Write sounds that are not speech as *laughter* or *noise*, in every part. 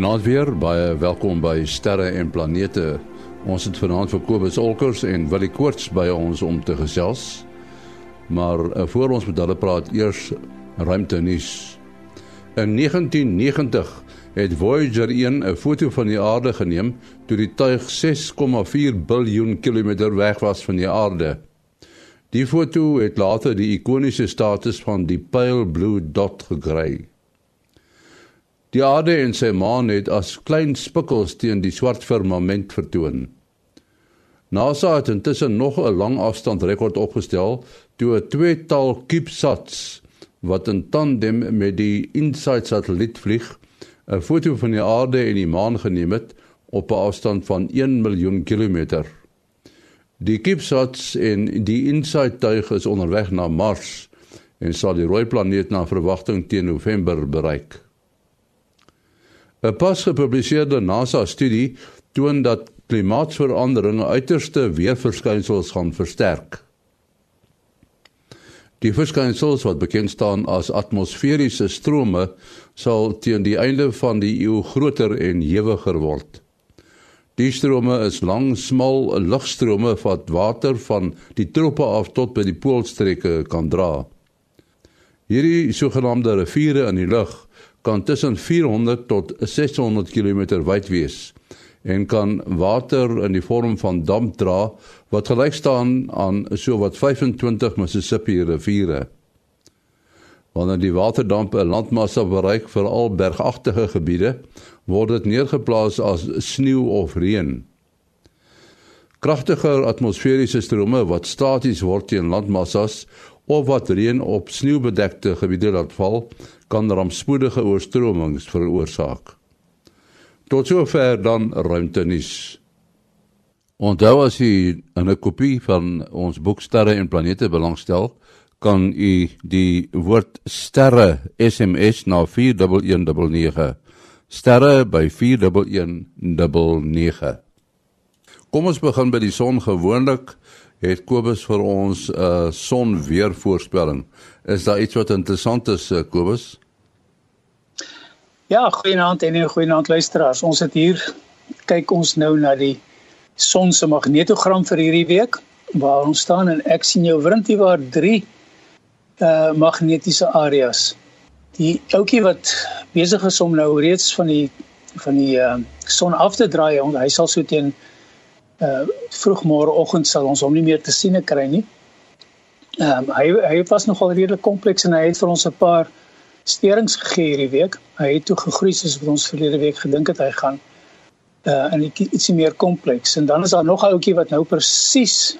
Goeienaand weer, baie welkom by Sterre en Planete. Ons het vanaand vir Kobus Olkers en Willie Koorts by ons om te gesels. Maar uh, voor ons met hulle praat, eers ruimte nuus. In 1990 het Voyager 1 'n foto van die aarde geneem toe die tuig 6,4 miljard kilometer weg was van die aarde. Die foto het later die ikoniese status van die pale blue dot gekry. Die aarde en sy maan het as klein spikkels teen die swart firmament vertoon. NASA het intussen nog 'n lang afstand rekord opgestel toe 'n tweetal CubeSats wat in tandem met die InSight satelliet vlieg, 'n foto van die aarde en die maan geneem het op 'n afstand van 1 miljoen kilometer. Die CubeSats en die InSight tuig is onderweg na Mars en sal die rooi planeet na verwagting teen November bereik. 'n Pas gepubliseerde NASA-studie toon dat klimaatsverandering uiterste weerverskynsels gaan versterk. Die verskynsels wat bekend staan as atmosferiese strome sal teen die einde van die eeu groter en hewiger word. Die strome is lang, smal lugstrome wat water van die troppe af tot by die poolstreke kan dra. Hierdie sogenaamde riviere in die lug kan tussen 400 tot 600 km wyd wees en kan water in die vorm van damp dra wat gelyk staan aan sowat 25 Mississippi riviere. Wanneer die waterdamp 'n landmassa bereik vir al bergagtige gebiede, word dit neergeplaas as sneeu of reën. Kragtige atmosferiese strome wat staties word teen landmassas of wat reën op sneeubedekte gebiede laat val, kan rampspoedige oorstromings veroorsaak. Tot sover dan ruimtenis. Onthou as u 'n kopie van ons boek Sterre en Planete belangstel, kan u die woord sterre SMS na 4119. Sterre by 4119. Kom ons begin by die son gewoonlik het Kobus vir ons 'n uh, sonweervoorspelling. Is daar iets wat interessant is uh, Kobus? Ja, goeienaand en goeienaand luisteraars. Ons het hier kyk ons nou na die son se magnetogram vir hierdie week waar ons staan en ek sien jou wrintie waar 3 uh magnetiese areas. Die ouetjie wat besig is om nou reeds van die van die uh son af te draai, hy sal so teen uh vroegmôreoggend sal ons hom nie meer te sien kry nie. Ehm um, hy hy was nogal redelik kompleks en hy het vir ons 'n paar sterings gegee hierdie week. Hy het toe gegroei soos wat ons verlede week gedink het hy gaan. Uh en ietsie meer kompleks. En dan is daar nog 'n ouetjie wat nou presies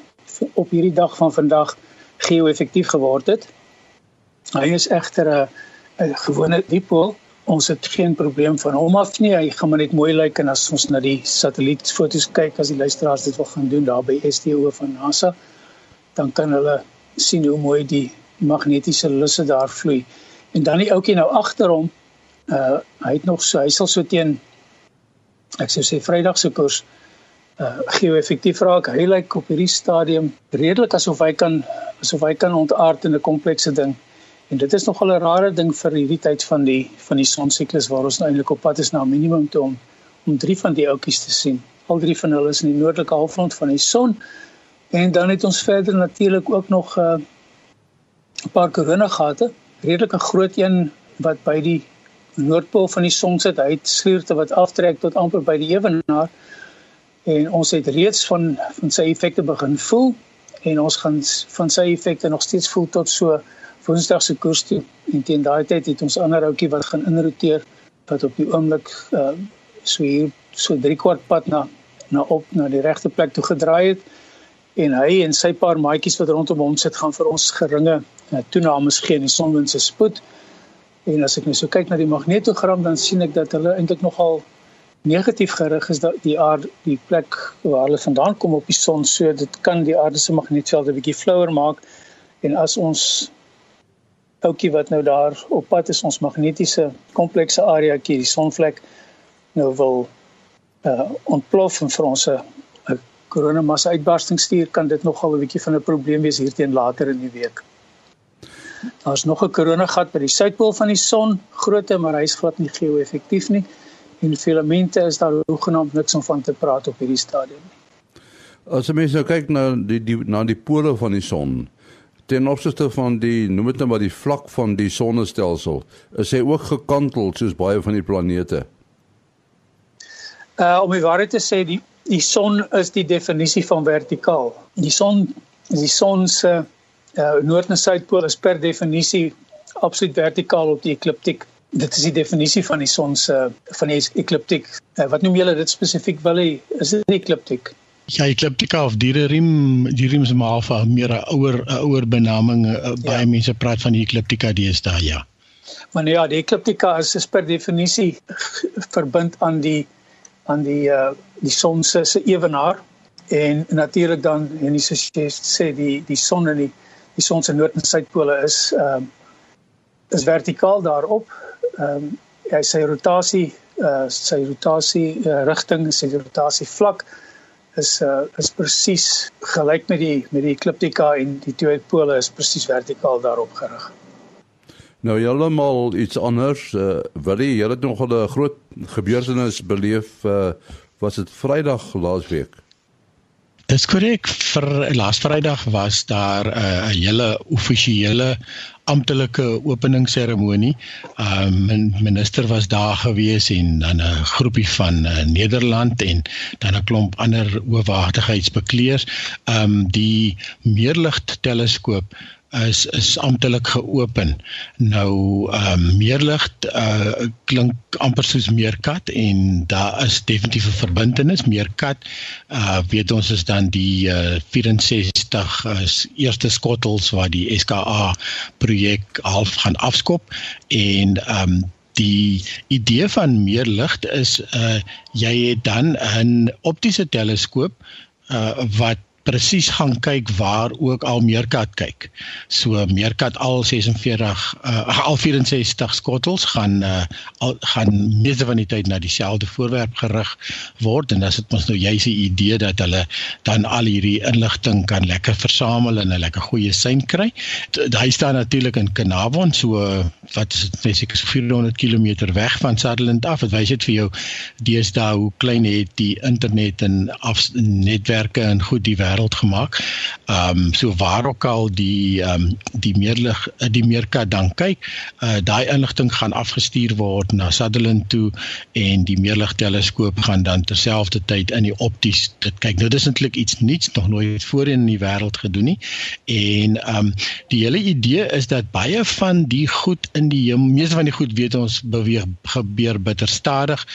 op hierdie dag van vandag geo-effektief geword het. Hy is egter 'n 'n gewone dipool ons het geen probleem van hom af nie. Hy gaan maar net mooi lyk en as ons na die satellietfoto's kyk as die luisteraars dit wil gaan doen daar by STO van NASA, dan kan hulle sien hoe mooi die magnetiese lusse daar vloei. En dan die ouetjie nou agter hom, uh hy het nog so hy sal so teen ek sou sê Vrydag se koers uh geo-effektief raak. Hy lyk op hierdie stadium redelik asof hy kan asof hy kan ontaard in 'n komplekse ding. En dit is nogal 'n rare ding vir hierdie tyd van die van die sonsiklus waar ons nou eintlik op pad is na 'n minimum toe om om drie van die oudjies te sien. Al drie van hulle is in die noordelike halfrond van die son. En dan het ons verder natuurlik ook nog 'n uh, 'n paar koronagate, redelike groot een wat by die noordpool van die son sit. Hy het skuurte wat aftrek tot amper by die ewenaar. En ons het reeds van van sy effekte begin voel en ons gaan van sy effekte nog steeds voel tot so Woensdag se koers toe en teen daai tyd het ons ander ouetjie wat gaan inroteer wat op die oomblik uh so hier so 3 kwart pad na na op na die regte plek toe gedraai het en hy en sy paar maatjies wat rondom hom sit gaan vir ons geringe uh, toenames gee in die sonwind se spoed. En as ek nou so kyk na die magnetogram dan sien ek dat hulle eintlik nogal negatief gerig is dat die aarde die plek waar hulle vandaan kom op die son so dit kan die aarde se magnetveld 'n bietjie flouer maak en as ons ouetjie wat nou daar op pad is ons magnetiese komplekse areaetjie die sonvlek nou wil uh ontplof en vir ons 'n koronamassa uitbarsting stuur kan dit nogal 'n bietjie van 'n probleem wees hierteen later in die week. Daar's nog 'n koronagat by die suidpool van die son, grootte maar hy's glad nie geo-effektief nie en filamente is daar hoegenaamd niks om van te praat op hierdie stadium nie. As jy mens nou kyk na die die na die pole van die son ten opsigte van die noem dit nou maar die vlak van die sonnestelsel, is hy ook gekantel soos baie van die planete. Uh om die waarheid te sê, die die son is die definisie van vertikaal. Die son die son se uh, noord en suidpool is per definisie absoluut vertikaal op die ekliptiek. Dit is die definisie van die son se van die ekliptiek. Uh, wat noem julle dit spesifiek wel? Is dit ekliptiek? Ja, ekliptika of diereriem, diereriem is maar af meer 'n ouer 'n ouer benaming. Ja. Baie mense praat van die ekliptika deesdae, ja. Maar nou ja, die ekliptika is, is per definisie verbind aan die aan die uh die son se se ewenaar en natuurlik dan en die sê die die son en die die son se noord en suidpole is ehm uh, is vertikaal daarop. Ehm um, hy sy rotasie uh sy rotasie uh, rigting, sy rotasie vlak is uh is presies gelyk met die met die ekliptika en die twee pole is presies vertikaal daarop gerig. Nou heeltemal iets anders. Uh, wil jy julle nog 'n groot gebeurtenis beleef uh, was dit Vrydag laasweek? Dis korrek. Vir laas Vrydag was daar 'n uh, hele offisiële amptelike openingsseremonie. Ehm uh, minister was daar gewees en dan 'n groepie van uh, Nederland en dan 'n klomp ander oorwaardigheidsbekleers. Ehm um, die meerligte teleskoop is is amptelik geopen. Nou ehm um, meerlig uh klink amper soos meerkat en daar is definitief 'n verbintenis. Meerkat uh weet ons is dan die uh 64 is eerste skottels wat die SKA projek half gaan afskop en ehm um, die idee van meer lig is uh jy het dan 'n optiese teleskoop uh wat presies gaan kyk waar ook al meerkat kyk. So meerkat al 46 uh, al 64 skottels gaan uh, al gaan meeste van die tyd na dieselfde voorwerp gerig word en as dit mos nou juist 'n idee dat hulle dan al hierdie inligting kan lekker versamel en 'n lekker goeie sein kry. Hy staan natuurlik in Kanavon so wat is dit net so 400 km weg van Sutherland af. Dit wys dit vir jou deesdae hoe klein het die internet en af netwerke en goed die wêreld gemaak. Ehm um, so waar ook al die ehm um, die meerlig die meerkat dan kyk, uh daai inligting gaan afgestuur word na Sutherland toe en die meerlig teleskoop gaan dan terselfdertyd in die opties dit kyk. Nou dis eintlik iets nuuts nog nooit voorheen in die wêreld gedoen nie. En ehm um, die hele idee is dat baie van die goed in die meeste van die goed weet ons beweeg gebeur bitter stadig.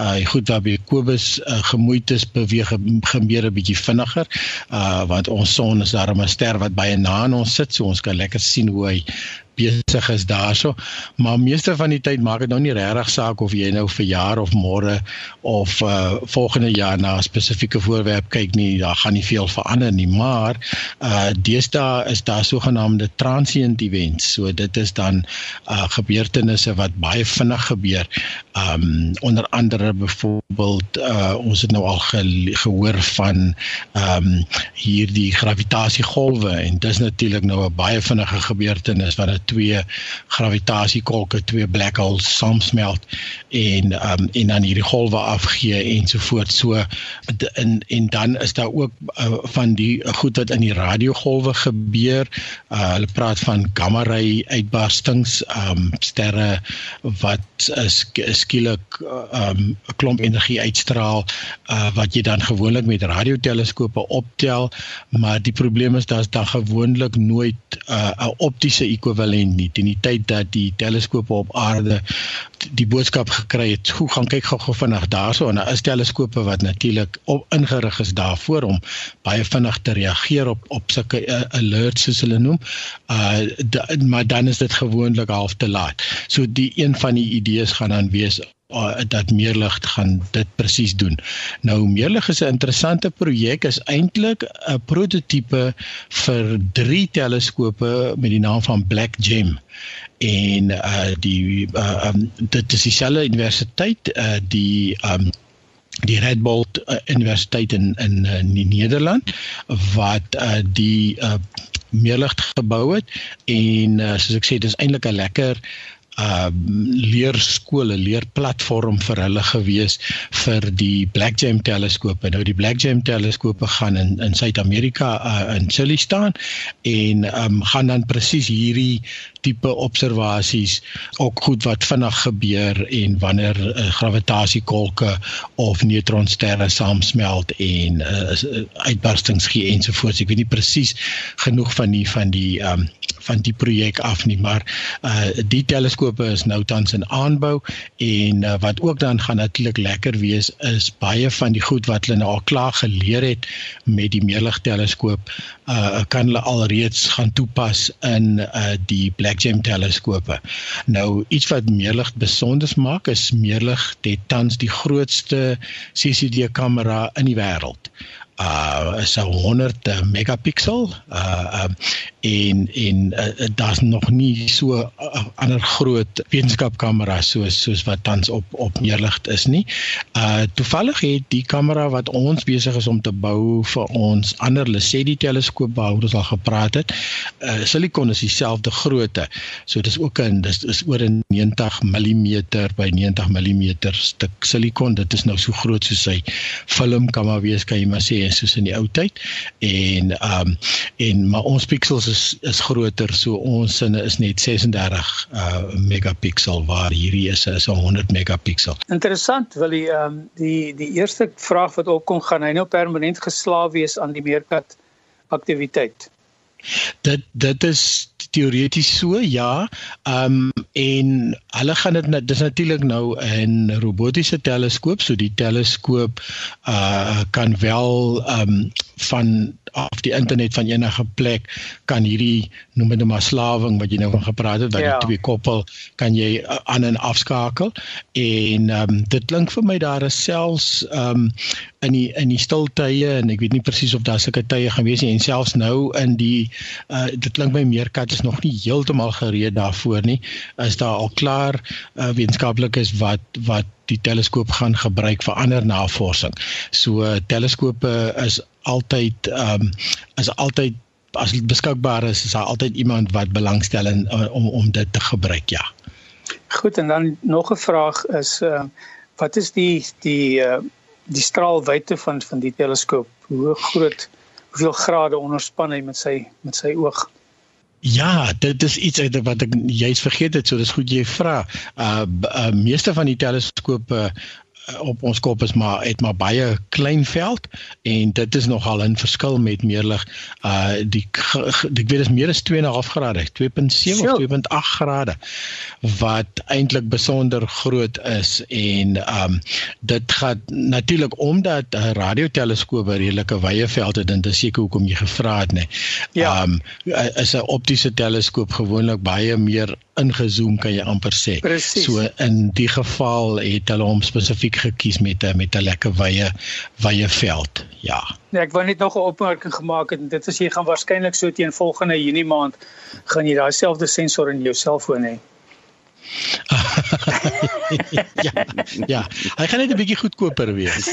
Uh die goed waarby Kobus uh, gemoeid is beweeg gebeur 'n bietjie vinniger. Uh want ons son is daar 'n ster wat baie na aan ons sit, so ons kan lekker sien hoe hy besig is daarso. Maar meeste van die tyd maak dit nou nie regtig saak of jy nou vir jaar of môre of uh volgende jaar na 'n spesifieke voorwerp kyk nie, daar gaan nie veel verander nie, maar uh deesdae is daar sogenaamde transient events. So dit is dan uh gebeurtenisse wat baie vinnig gebeur. Um onder andere byvoorbeeld uh ons het nou al ge gehoor van um hierdie gravitasiegolwe en dis natuurlik nou 'n baie vinnige gebeurtenis wat twee gravitasiekolke, twee black holes saamsmelt en um, en dan hierdie golwe afgee ensovoorts. So in en dan is daar ook uh, van die goed wat in die radiogolwe gebeur. Uh, hulle praat van gamma ray uitbarstings, um sterre wat is skielik uh, um 'n klomp energie uitstraal uh, wat jy dan gewoonlik met radioteleskope optel, maar die probleem is daar's dan gewoonlik nooit 'n uh, optiese ekwivalent ekwivalent nie teen die tyd dat die teleskope op aarde die boodskap gekry het hoe gaan kyk gou-gou vinnig daarso en daar is teleskope wat natuurlik op ingerig is daarvoor om baie vinnig te reageer op op sulke uh, alerts soos hulle noem uh da, maar dan is dit gewoonlik half te laat so die een van die idees gaan dan wees dat meerlig gaan dit presies doen. Nou meerlig is 'n interessante projek is eintlik 'n prototipe vir drie teleskope met die naam van Black Gem en uh die uh um, dit is dieselfde universiteit uh die um die Red Bull uh, Universiteit in in uh, in Nederland wat uh die uh meerlig gebou het en uh, soos ek sê dis eintlik 'n lekker uh leerskole, leerplatform vir hulle gewees vir die Black Gem teleskope. Nou die Black Gem teleskope gaan in in Suid-Amerika uh, in Chile staan en um gaan dan presies hierdie tipe observasies ook goed wat vinnig gebeur en wanneer uh, gravitasiekolke of neutronsterre saamsmelt en uh, uitbarstings gee ensovoorts. Ek weet nie presies genoeg van die van die um van die projek af nie, maar uh die teleskope is nou tans in aanbou en uh, wat ook dan gaan natuurlik lekker wees is baie van die goed wat hulle nou al klaar geleer het met die meerlig teleskoop uh kan hulle alreeds gaan toepas in uh die Black Gem teleskope. Nou iets wat meerlig besonder maak is meerlig het tans die grootste CCD kamera in die wêreld uh is 'n 100 megapixel uh um, en en uh, daar's nog nie so uh, ander groot wetenskapkamera soos soos wat tans op op meerlig is nie. Uh toevallig het die kamera wat ons besig is om te bou vir ons ander Lesedi teleskoop waar ons al gepraat het, uh silikon is dieselfde grootte. So dis ook 'n dis is oor 'n 90 mm by 90 mm stuk silikon. Dit is nou so groot soos sy film kan maar wees kan jy maar sê soos in die ou tyd. En ehm um, en maar ons pixels is is groter so ons sinne is net 36 uh megapixel waar hierdie is is 100 megapixel. Interessant wil die ehm um, die die eerste vraag wat opkom gaan hy nou permanent geslaaf wees aan die meerkat aktiwiteit. Dit dit is teoreties so ja. Ehm um, en hulle gaan dit dis natuurlik nou 'n robotiese teleskoop, so die teleskoop uh kan wel ehm um, van af die internet van enige plek kan hierdie noem dit nou maar slawing wat jy nou van gepraat het wat ja. die twee koppel kan jy uh, aan en afskakel en ehm um, dit klink vir my daar is selfs ehm um, in die in die stiltye en ek weet nie presies of daar sulke tye gaan wees nie en selfs nou in die uh dit klink my meerkat is nog nie heeltemal gereed daarvoor nie. Is daar al klaar uh, wetenskaplikes wat wat die teleskoop gaan gebruik vir ander navorsing. So uh, teleskope is altyd ehm um, is altyd as dit beskikbaar is, is daar altyd iemand wat belangstel in uh, om om dit te gebruik, ja. Goed en dan nog 'n vraag is uh wat is die die uh die straalwyte van van die teleskoop? Hoe groot hoeveel grade onderspan hy met sy met sy oog? Ja, dit is iets wat ek juist vergeet het, so dis goed jy vra. Uh, uh meeste van die teleskope uh, op ons kop is maar het maar baie klein veld en dit is nogal 'n verskil met meerlig uh die ek weet is meer as 2.5 grade 2.7 of 2.8 grade wat eintlik besonder groot is en um dit gaan natuurlik omdat 'n radioteleskoop 'n redelike wye veld het en dit is seker hoekom jy gevra het nê ja. um is 'n optiese teleskoop gewoonlik baie meer ingezoom kan jy amper sê. Precies. So in die geval het hulle hom spesifiek gekies met 'n met 'n lekker wye wye veld. Ja. Nee, ek wou net nog 'n opmerking gemaak het. Dit is jy gaan waarskynlik so teen volgende Junie maand gaan jy daai selfde sensor in jou selfoon hê *laughs* ja, ja, hy gaan net 'n bietjie goedkoper wees.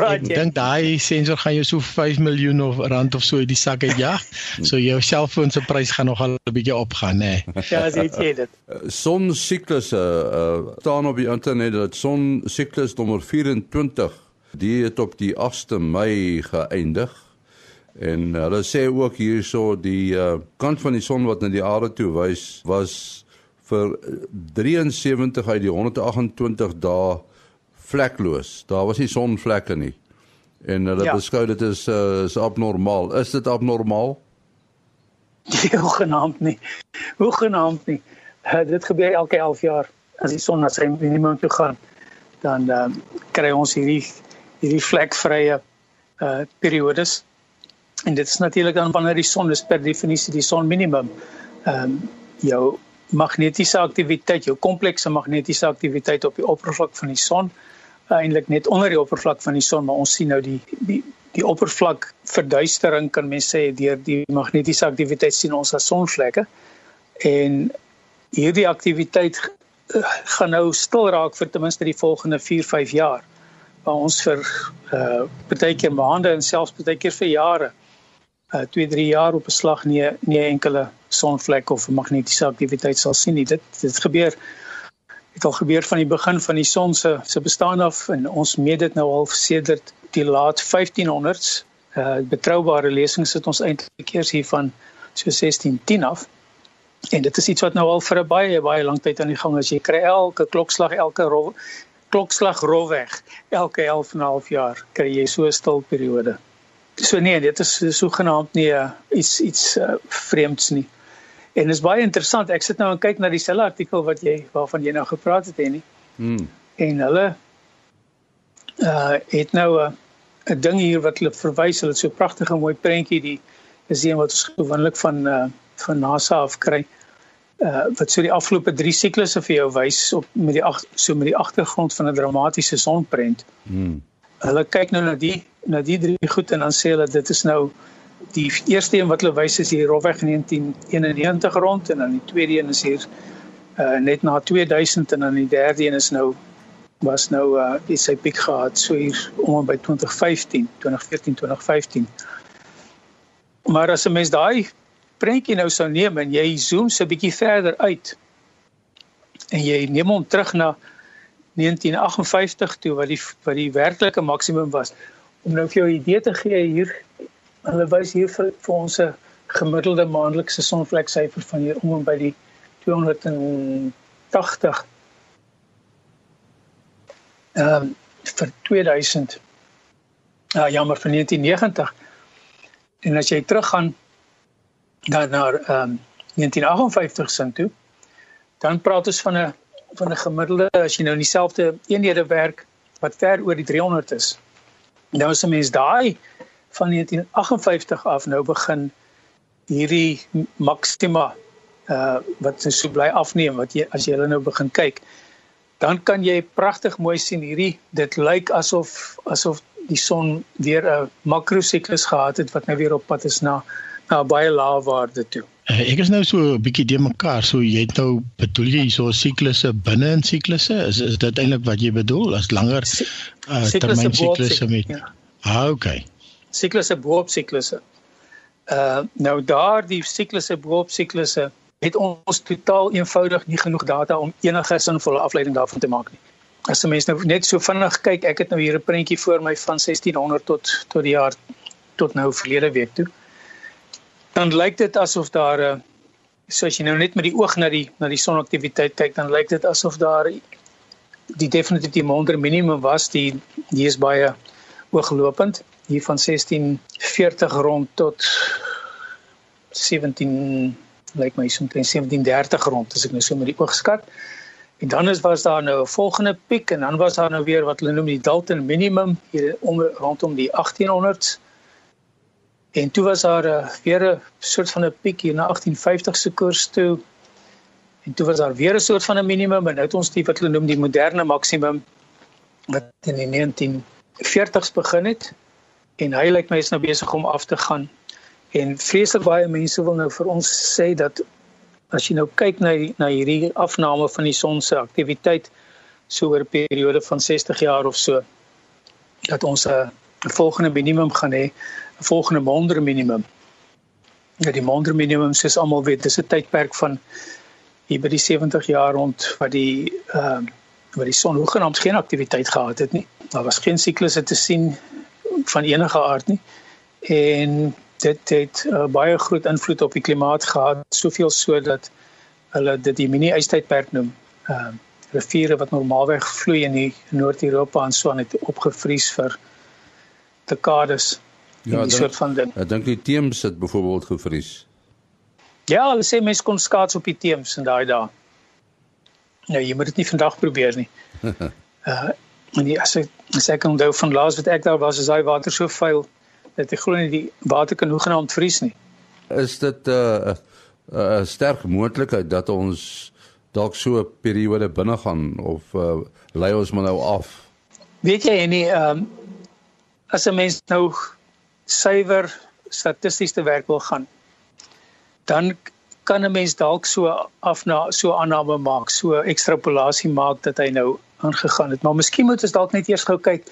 Ek dink daai sensor gaan jou so 5 miljoen of rand of so uit die sak uit jag. So jou selfoon se prys gaan nogal 'n bietjie opgaan, nê. Nee. Ja, as jy sê dit. Eh, son siklusse uh, staan op die internet dat son siklus nommer 24 die het op die 8de Mei geëindig. En hulle sê ook hierso die uh, kant van die son wat na die aarde toe wys was vir 73 uit die 128 dae vlekloos. Daar was nie sonvlekke nie. En hulle ja. beskou dit is uh, is abnormaal. Is dit abnormaal? *laughs* Hoegenaamd nie. Hoegenaamd nie. Uh, dit gebeur elke 11 jaar as die son na sy minimum toe gaan. Dan uh, kry ons hierdie hierdie vlekvrye uh periodes. En dit is natuurlik dan wanneer die son is per definisie die son minimum. Ehm um, jou magnetiese aktiwiteit, jou komplekse magnetiese aktiwiteit op die oppervlak van die son, eintlik net onder die oppervlak van die son, maar ons sien nou die die die oppervlak verduistering kan mens sê deur die magnetiese aktiwiteit sien ons as sonvlekke. En hierdie aktiwiteit uh, gaan nou stil raak vir ten minste die volgende 4-5 jaar. Waar ons vir uh baie keer maande en selfs baie keer vir jare uh 2, 3 jaar op 'n slag nie nie enkele sonvlek of magnetiese aktiwiteit sal sien nie. Dit dit gebeur het al gebeur van die begin van die son se se bestaan af en ons meet dit nou al sedert die laat 1500s. Uh betroubare lesings het ons eintlik eers hier van so 1610 af. En dit is iets wat nou al vir 'n baie baie lang tyd aan die gang is. Jy kry elke klokslag, elke rol, klokslag rolweg, elke 11 en 'n half jaar kry jy so 'n stil periode. So nee, dit is so genaamd nie uh, iets iets uh, vreemds nie. En dit is baie interessant. Ek sit nou en kyk na dieselfde artikel wat jy waarvan jy nou gepraat het, Henny. Mm. En hulle uh het nou 'n uh, 'n ding hier wat hulle verwys, hulle het so 'n pragtige mooi prentjie die is een wat ons gewoonlik van uh van NASA af kry. Uh wat so die afgelope 3 siklusse vir jou wys op met die ag so met die agtergrond van 'n dramatiese sonprent. Mm. Hulle kyk nou na die na die drie goed en dan sê hulle dit is nou die eerste een wat hulle wys is hier rofweg 1991 rond en dan die tweede een is hier uh net na 2000 en dan die derde een is nou was nou uh die sy piek gehad. So hier om by 2015 2014 2015 maar as 'n mens daai prentjie nou sou neem en jy zoom so 'n bietjie verder uit en jy neem hom terug na 1958 toe wat die wat die werklike maksimum was om nou vir jou 'n idee te gee hier Hulle wys hier vir, vir ons 'n gemiddelde maandelikse sonvleksyfer van hier om by die 280. Ehm um, vir 2000. Ja, jammer vir 1990. En as jy teruggaan dan na ehm um, 1958 sin toe, dan praat ons van 'n van 'n gemiddelde as jy nou in dieselfde eenhede werk wat ver oor die 300 is. Nou as 'n mens daai van 1958 af nou begin hierdie maksima uh wat so bly afneem wat jy as jy hulle nou begin kyk dan kan jy pragtig mooi sien hierdie dit lyk asof asof die son weer 'n makrosiklus gehad het wat nou weer op pad is na na baie lae waarde toe. Uh, ek is nou so 'n bietjie de mekaar so jy het nou bedoel jy so siklusse binne in siklusse is is dit eintlik wat jy bedoel as langer uh, termyn siklusse met ja. Ah okay siklusse bo-op siklusse. Uh nou daardie siklusse bo-op siklusse het ons totaal eenvoudig nie genoeg data om enige sinvolle afleiding daarvan te maak nie. As 'n mens nou net so vinnig kyk, ek het nou hier 'n prentjie voor my van 1600 tot tot die jaar tot nou verlede week toe. Dan lyk dit asof daar 'n uh, soos jy nou net met die oog na die na die sonaktiwiteit kyk, dan lyk dit asof daar die definitief die monder minimum was, die die is baie ooglopend hier van 1640 rond tot 17 lyk my so omtrent 1730 rond as ek nou so met die oog skat. En dan is was daar nou 'n volgende piek en dan was daar nou weer wat hulle noem die Dalton minimum hier om rondom die 1800s. En toe was daar uh, weer 'n soort van 'n piek hier na 1850 se koers toe. En toe was daar weer 'n soort van 'n minimum en nou het ons die wat hulle noem die moderne maksimum wat in die 1940s begin het en hy lyk my is nou besig om af te gaan. En vreeslik baie mense wil nou vir ons sê dat as jy nou kyk na na hierdie afname van die son se aktiwiteit so oor 'n periode van 60 jaar of so dat ons 'n volgende minimum gaan hê, volgende monder minimum. Ja die monder minimum soos almal weet, dis 'n tydperk van hier by die 70 jaar rond wat die ehm uh, wat die son hoegenaamd geen aktiwiteit gehad het nie. Daar was geen siklusse te sien van enige aard nie. En dit het uh, baie groot invloed op die klimaat gehad, soveel so dat hulle dit die mini-ystydperk noem. Ehm uh, riviere wat normaalweg vloei in die Noord-Europa en so aan het opgevries vir dekades. Ja, die soort van ding. Ek dink die Theems het byvoorbeeld gevries. Ja, hulle sê mense kon skaats op die Theems in daai dae. Nou, jy moet dit nie vandag probeer nie. uh *laughs* En die, as ek as ek onthou van laas wat ek daar was, is daai water so vuil dat ek glo nie die water kan hoegenaamd vries nie. Is dit 'n uh, uh, sterk moontlikheid dat ons dalk so 'n periode binne gaan of uh, lei ons maar nou af? Weet jy nie ehm um, as 'n mens nou suiwer statisties te werk wil gaan, dan kan 'n mens dalk so af na so aanname maak, so ekstrapolasie maak dat hy nou aangegaan het. Maar miskien moet ons dalk net eers gou kyk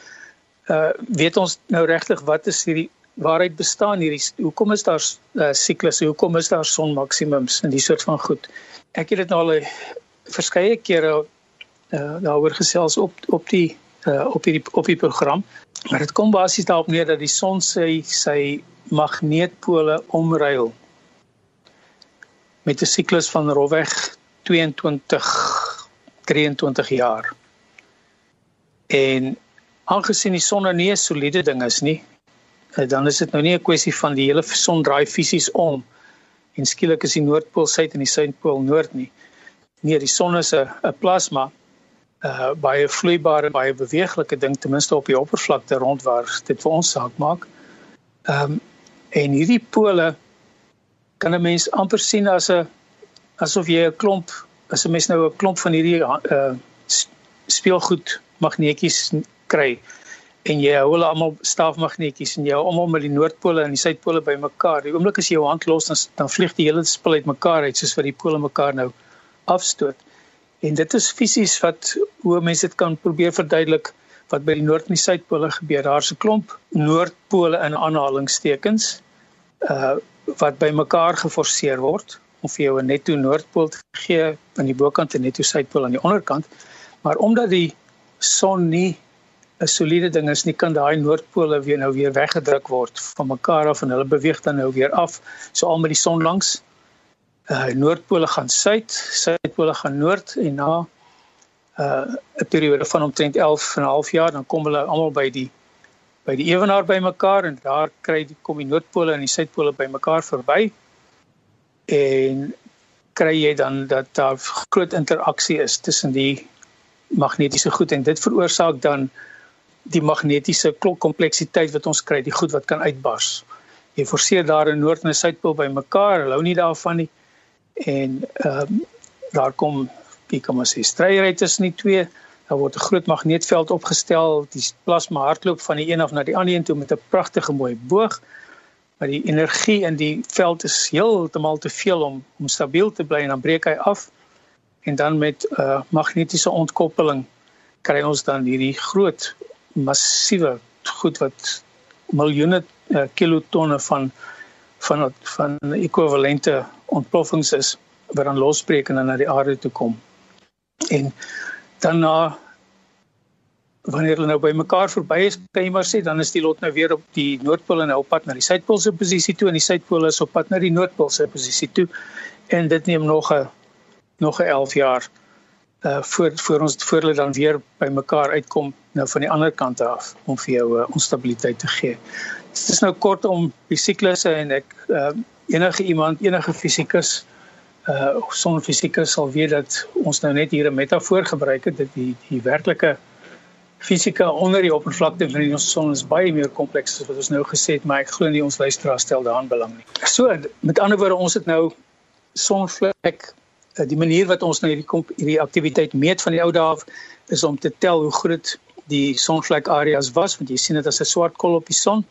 uh weet ons nou regtig wat is hierdie waaruit bestaan hierdie hoekom is daar uh, siklusse? Hoekom is daar sonmaksimums en die soort van goed? Ek het dit nou al uh, verskeie kere uh, daaroor gesels op op die uh, op hierdie op die program. Maar dit kom basies daarop neer dat die son sy sy magneetpole omruil met 'n siklus van rofweg 22 23 jaar. En aangesien die son nou nie 'n soliede ding is nie, eh, dan is dit nou nie 'n kwessie van die hele son draai fisies om en skielik is die noordpool suid en die suidpool noord nie. Nee, die son is 'n 'n plasma, uh, baie vloeibare, baie beweeglike ding ten minste op die oppervlakte rond waar dit vir ons saak maak. Ehm um, en hierdie pole kan 'n mens amper sien as 'n asof jy 'n klomp as 'n mens nou 'n klomp van hierdie uh speelgoed magneetjies kry en jy hou hulle almal staafmagneetjies en jy hou almal met die noordpole en die suidpole bymekaar. Die oomblik as jy jou hand los dan dan vlieg die hele spul uitmekaar uit soos wat die pole mekaar nou afstoot. En dit is fisies wat hoe mense dit kan probeer verduidelik wat by die noord en die suidpole gebeur. Daar's 'n klomp noordpole in aanhalingstekens uh wat bymekaar geforseer word om vir jou 'n netto noordpool te gee aan die bokant en netto suidpool aan die onderkant. Maar omdat die son nie 'n soliede ding is nie, kan daai noordpole weer nou weer weggedruk word van mekaar af en hulle beweeg dan nou weer af, so al met die son langs. Uh noordpole gaan suid, suidpole gaan noord en na uh 'n periode van omtrent 11 en 'n half jaar dan kom hulle almal by die by die ewenaar bymekaar en daar kry die kom die noordpole en die suidpole bymekaar verby. En kry jy dan dat daar groot interaksie is tussen die magnetiese goed en dit veroorsaak dan die magnetiese kompleksiteit wat ons kry, die goed wat kan uitbars. Jy forceer daar 'n noord en 'n suidpool bymekaar, hulle hou nie daarvan nie. En ehm um, daar kom wie kom as jy stryery tussen die twee, daar word 'n groot magneetveld opgestel, die plasma hardloop van die een af na die ander een toe met 'n pragtige mooi boog. Maar die energie in die veld is heeltemal te veel om om stabiel te bly en dan breek hy af. En dan met 'n uh, magnetiese ontkoppeling kry ons dan hierdie groot massiewe goed wat miljoene uh, kilotonne van van van ekwivalente ontploffings is wat dan losbreek en dan na die aarde toe kom. En daarna wanneer hulle nou by mekaar verby is, kan jy maar sê dan is die lot nou weer op die noordpool en op pad na die suidpool se posisie toe en die suidpool is op pad na die noordpool se posisie toe. En dit neem nog 'n nog 'n 11 jaar uh voor voor ons voor hulle dan weer by mekaar uitkom nou van die ander kant af om vir jou uh, onstabiliteit te gee. Dit is nou kort om die siklusse en ek uh enige iemand enige fisikus uh sonfisikus sal weet dat ons nou net hier 'n metafoor gebruik het dat die die werklike fisika onder die oppervlakte van die son is baie meer kompleks as wat ons nou gesê het, maar ek glo nie ons luisteraars stel daaraan belang nie. So met ander woorde ons het nou sonvlek die manier wat ons nou hierdie hierdie aktiwiteit meet van die ou dae is om te tel hoe groot die sonvlek areas was want jy sien dit as 'n swart kol op die son.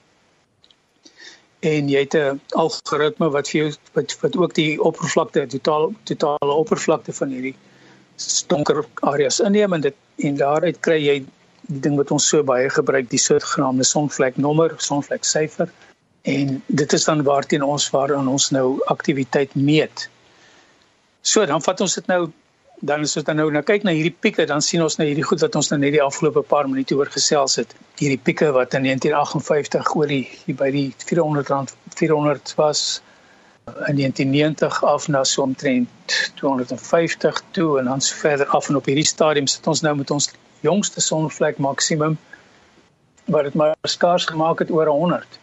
En jy het 'n algoritme wat vir jou wat wat ook die oppervlakte totaal totale oppervlakte van hierdie donker areas inneem en dit en daaruit kry jy die ding wat ons so baie gebruik die sogenaamde sonvlek nommer sonvlek syfer. En dit is dan waarteen ons waaraan ons nou aktiwiteit meet So dan vat ons dit nou dan as ons dan nou nou kyk na hierdie pieke dan sien ons nou hierdie goed wat ons nou net die afgelope paar minute oor gesels het. Hierdie pieke wat in 1958 oor die hier by die 400 rand 400 was in 1990 af na so omtrent 250 toe en dan so verder af en op hierdie stadium sit ons nou met ons jongste sonvlek maksimum wat dit maar skaars gemaak het oor 100.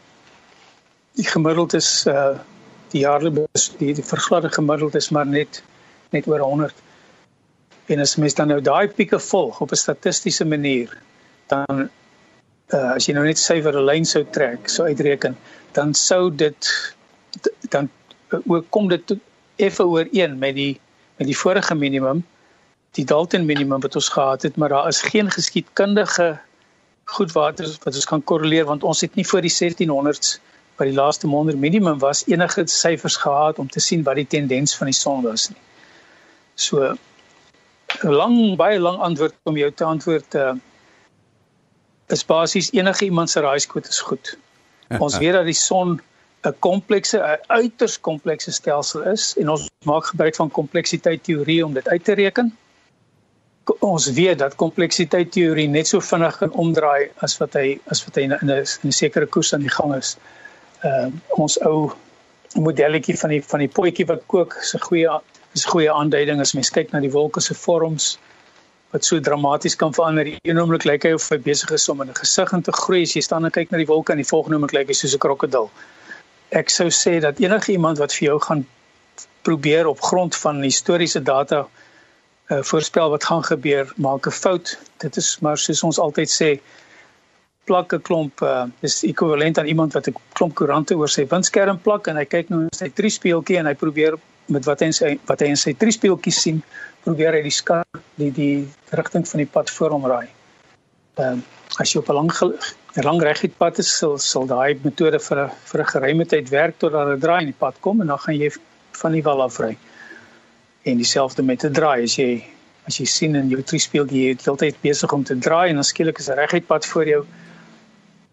Die gemiddeld is uh die jaarlikse die, die vergladde gemiddeld is maar net net oor 100. En as mens dan nou daai pieke volg op 'n statistiese manier, dan uh, as jy nou net syfer 'n lyn sou trek, sou uitreken, dan sou dit dan uh, ook kom dit effe ooreen met die met die vorige minimum, die Dalton minimum wat ons gehad het, maar daar is geen geskiedkundige goed wat wat ons kan korreleer want ons het nie voor die 1700s wat die laaste maande minimum was enige syfers gehad om te sien wat die tendens van die son was nie. So 'n lang baie lang antwoord om jou te antwoord uh, is basies enige iemand se raaiskoot is goed. Ons weet dat die son 'n komplekse 'n uiters komplekse stelsel is en ons maak gebruik van kompleksiteit teorie om dit uit te reken. Ons weet dat kompleksiteit teorie net so vinnig kan omdraai as wat hy as wat hy in 'n sekere koers aan die gang is. Ehm uh, ons ou modelletjie van die van die potjie wat kook is 'n goeie is 'n goeie aanduiding as mens kyk na die wolke se vorms wat so dramaties kan verander. Een oomblik lyk hy of hy besig is om in 'n gesig in te groei. As jy staan en kyk na die wolke en die volgende oomblik lyk hy soos 'n krokodil. Ek sou sê dat enige iemand wat vir jou gaan probeer op grond van historiese data uh, voorspel wat gaan gebeur, maak 'n fout. Dit is maar soos ons altyd sê, plak 'n klomp uh, is ekwivalent aan iemand wat 'n klomp koerante oor sy windskerm plak en hy kyk nou na sy triespieeltjie en hy probeer met wat hy in sy wat hy in sy triespieeltjie sien, probeer hy die skat die die rigting van die pad voor hom raai. Ehm uh, as jy op 'n lang lang reguit pad is, sal sal daai metode vir 'n vir 'n geruime tyd werk totdat 'n draai in die pad kom en dan gaan jy van die wal af ry. En dieselfde met 'n draai as jy as jy sien in jou triespieeltjie jy is altyd besig om te draai en dan skielik is 'n reguit pad voor jou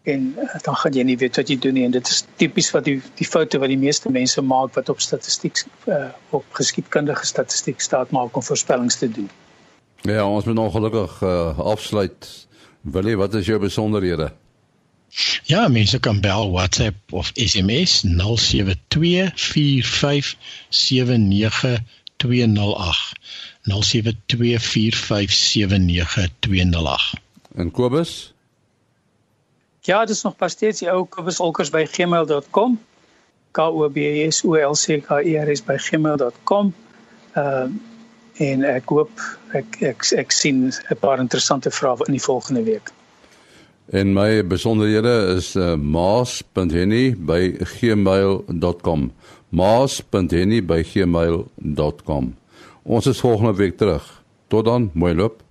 en uh, dan gaan jy nie weet wat jy doen nie en dit is tipies wat die die foute wat die meeste mense maak wat op statistiek uh, op geskiedkundige statistiek staat maak om voorspellings te doen. Ja, ons moet ongelukkig uh, afsluit. Wil jy wat is jou besonderhede? Ja, mense kan bel WhatsApp of SMS 0724579208. 0724579208. En Kobus? Ja, dit is nog pas steeds die ou kobusolkers by gmail.com. K O B S O L C K E R S by gmail.com. Ehm uh, en ek hoop ek ek ek sien 'n paar interessante vrae in die volgende week. En my besonderhede is uh, maas.henny@gmail.com. maas.henny@gmail.com. Ons is volgende week terug. Tot dan, mooi loop.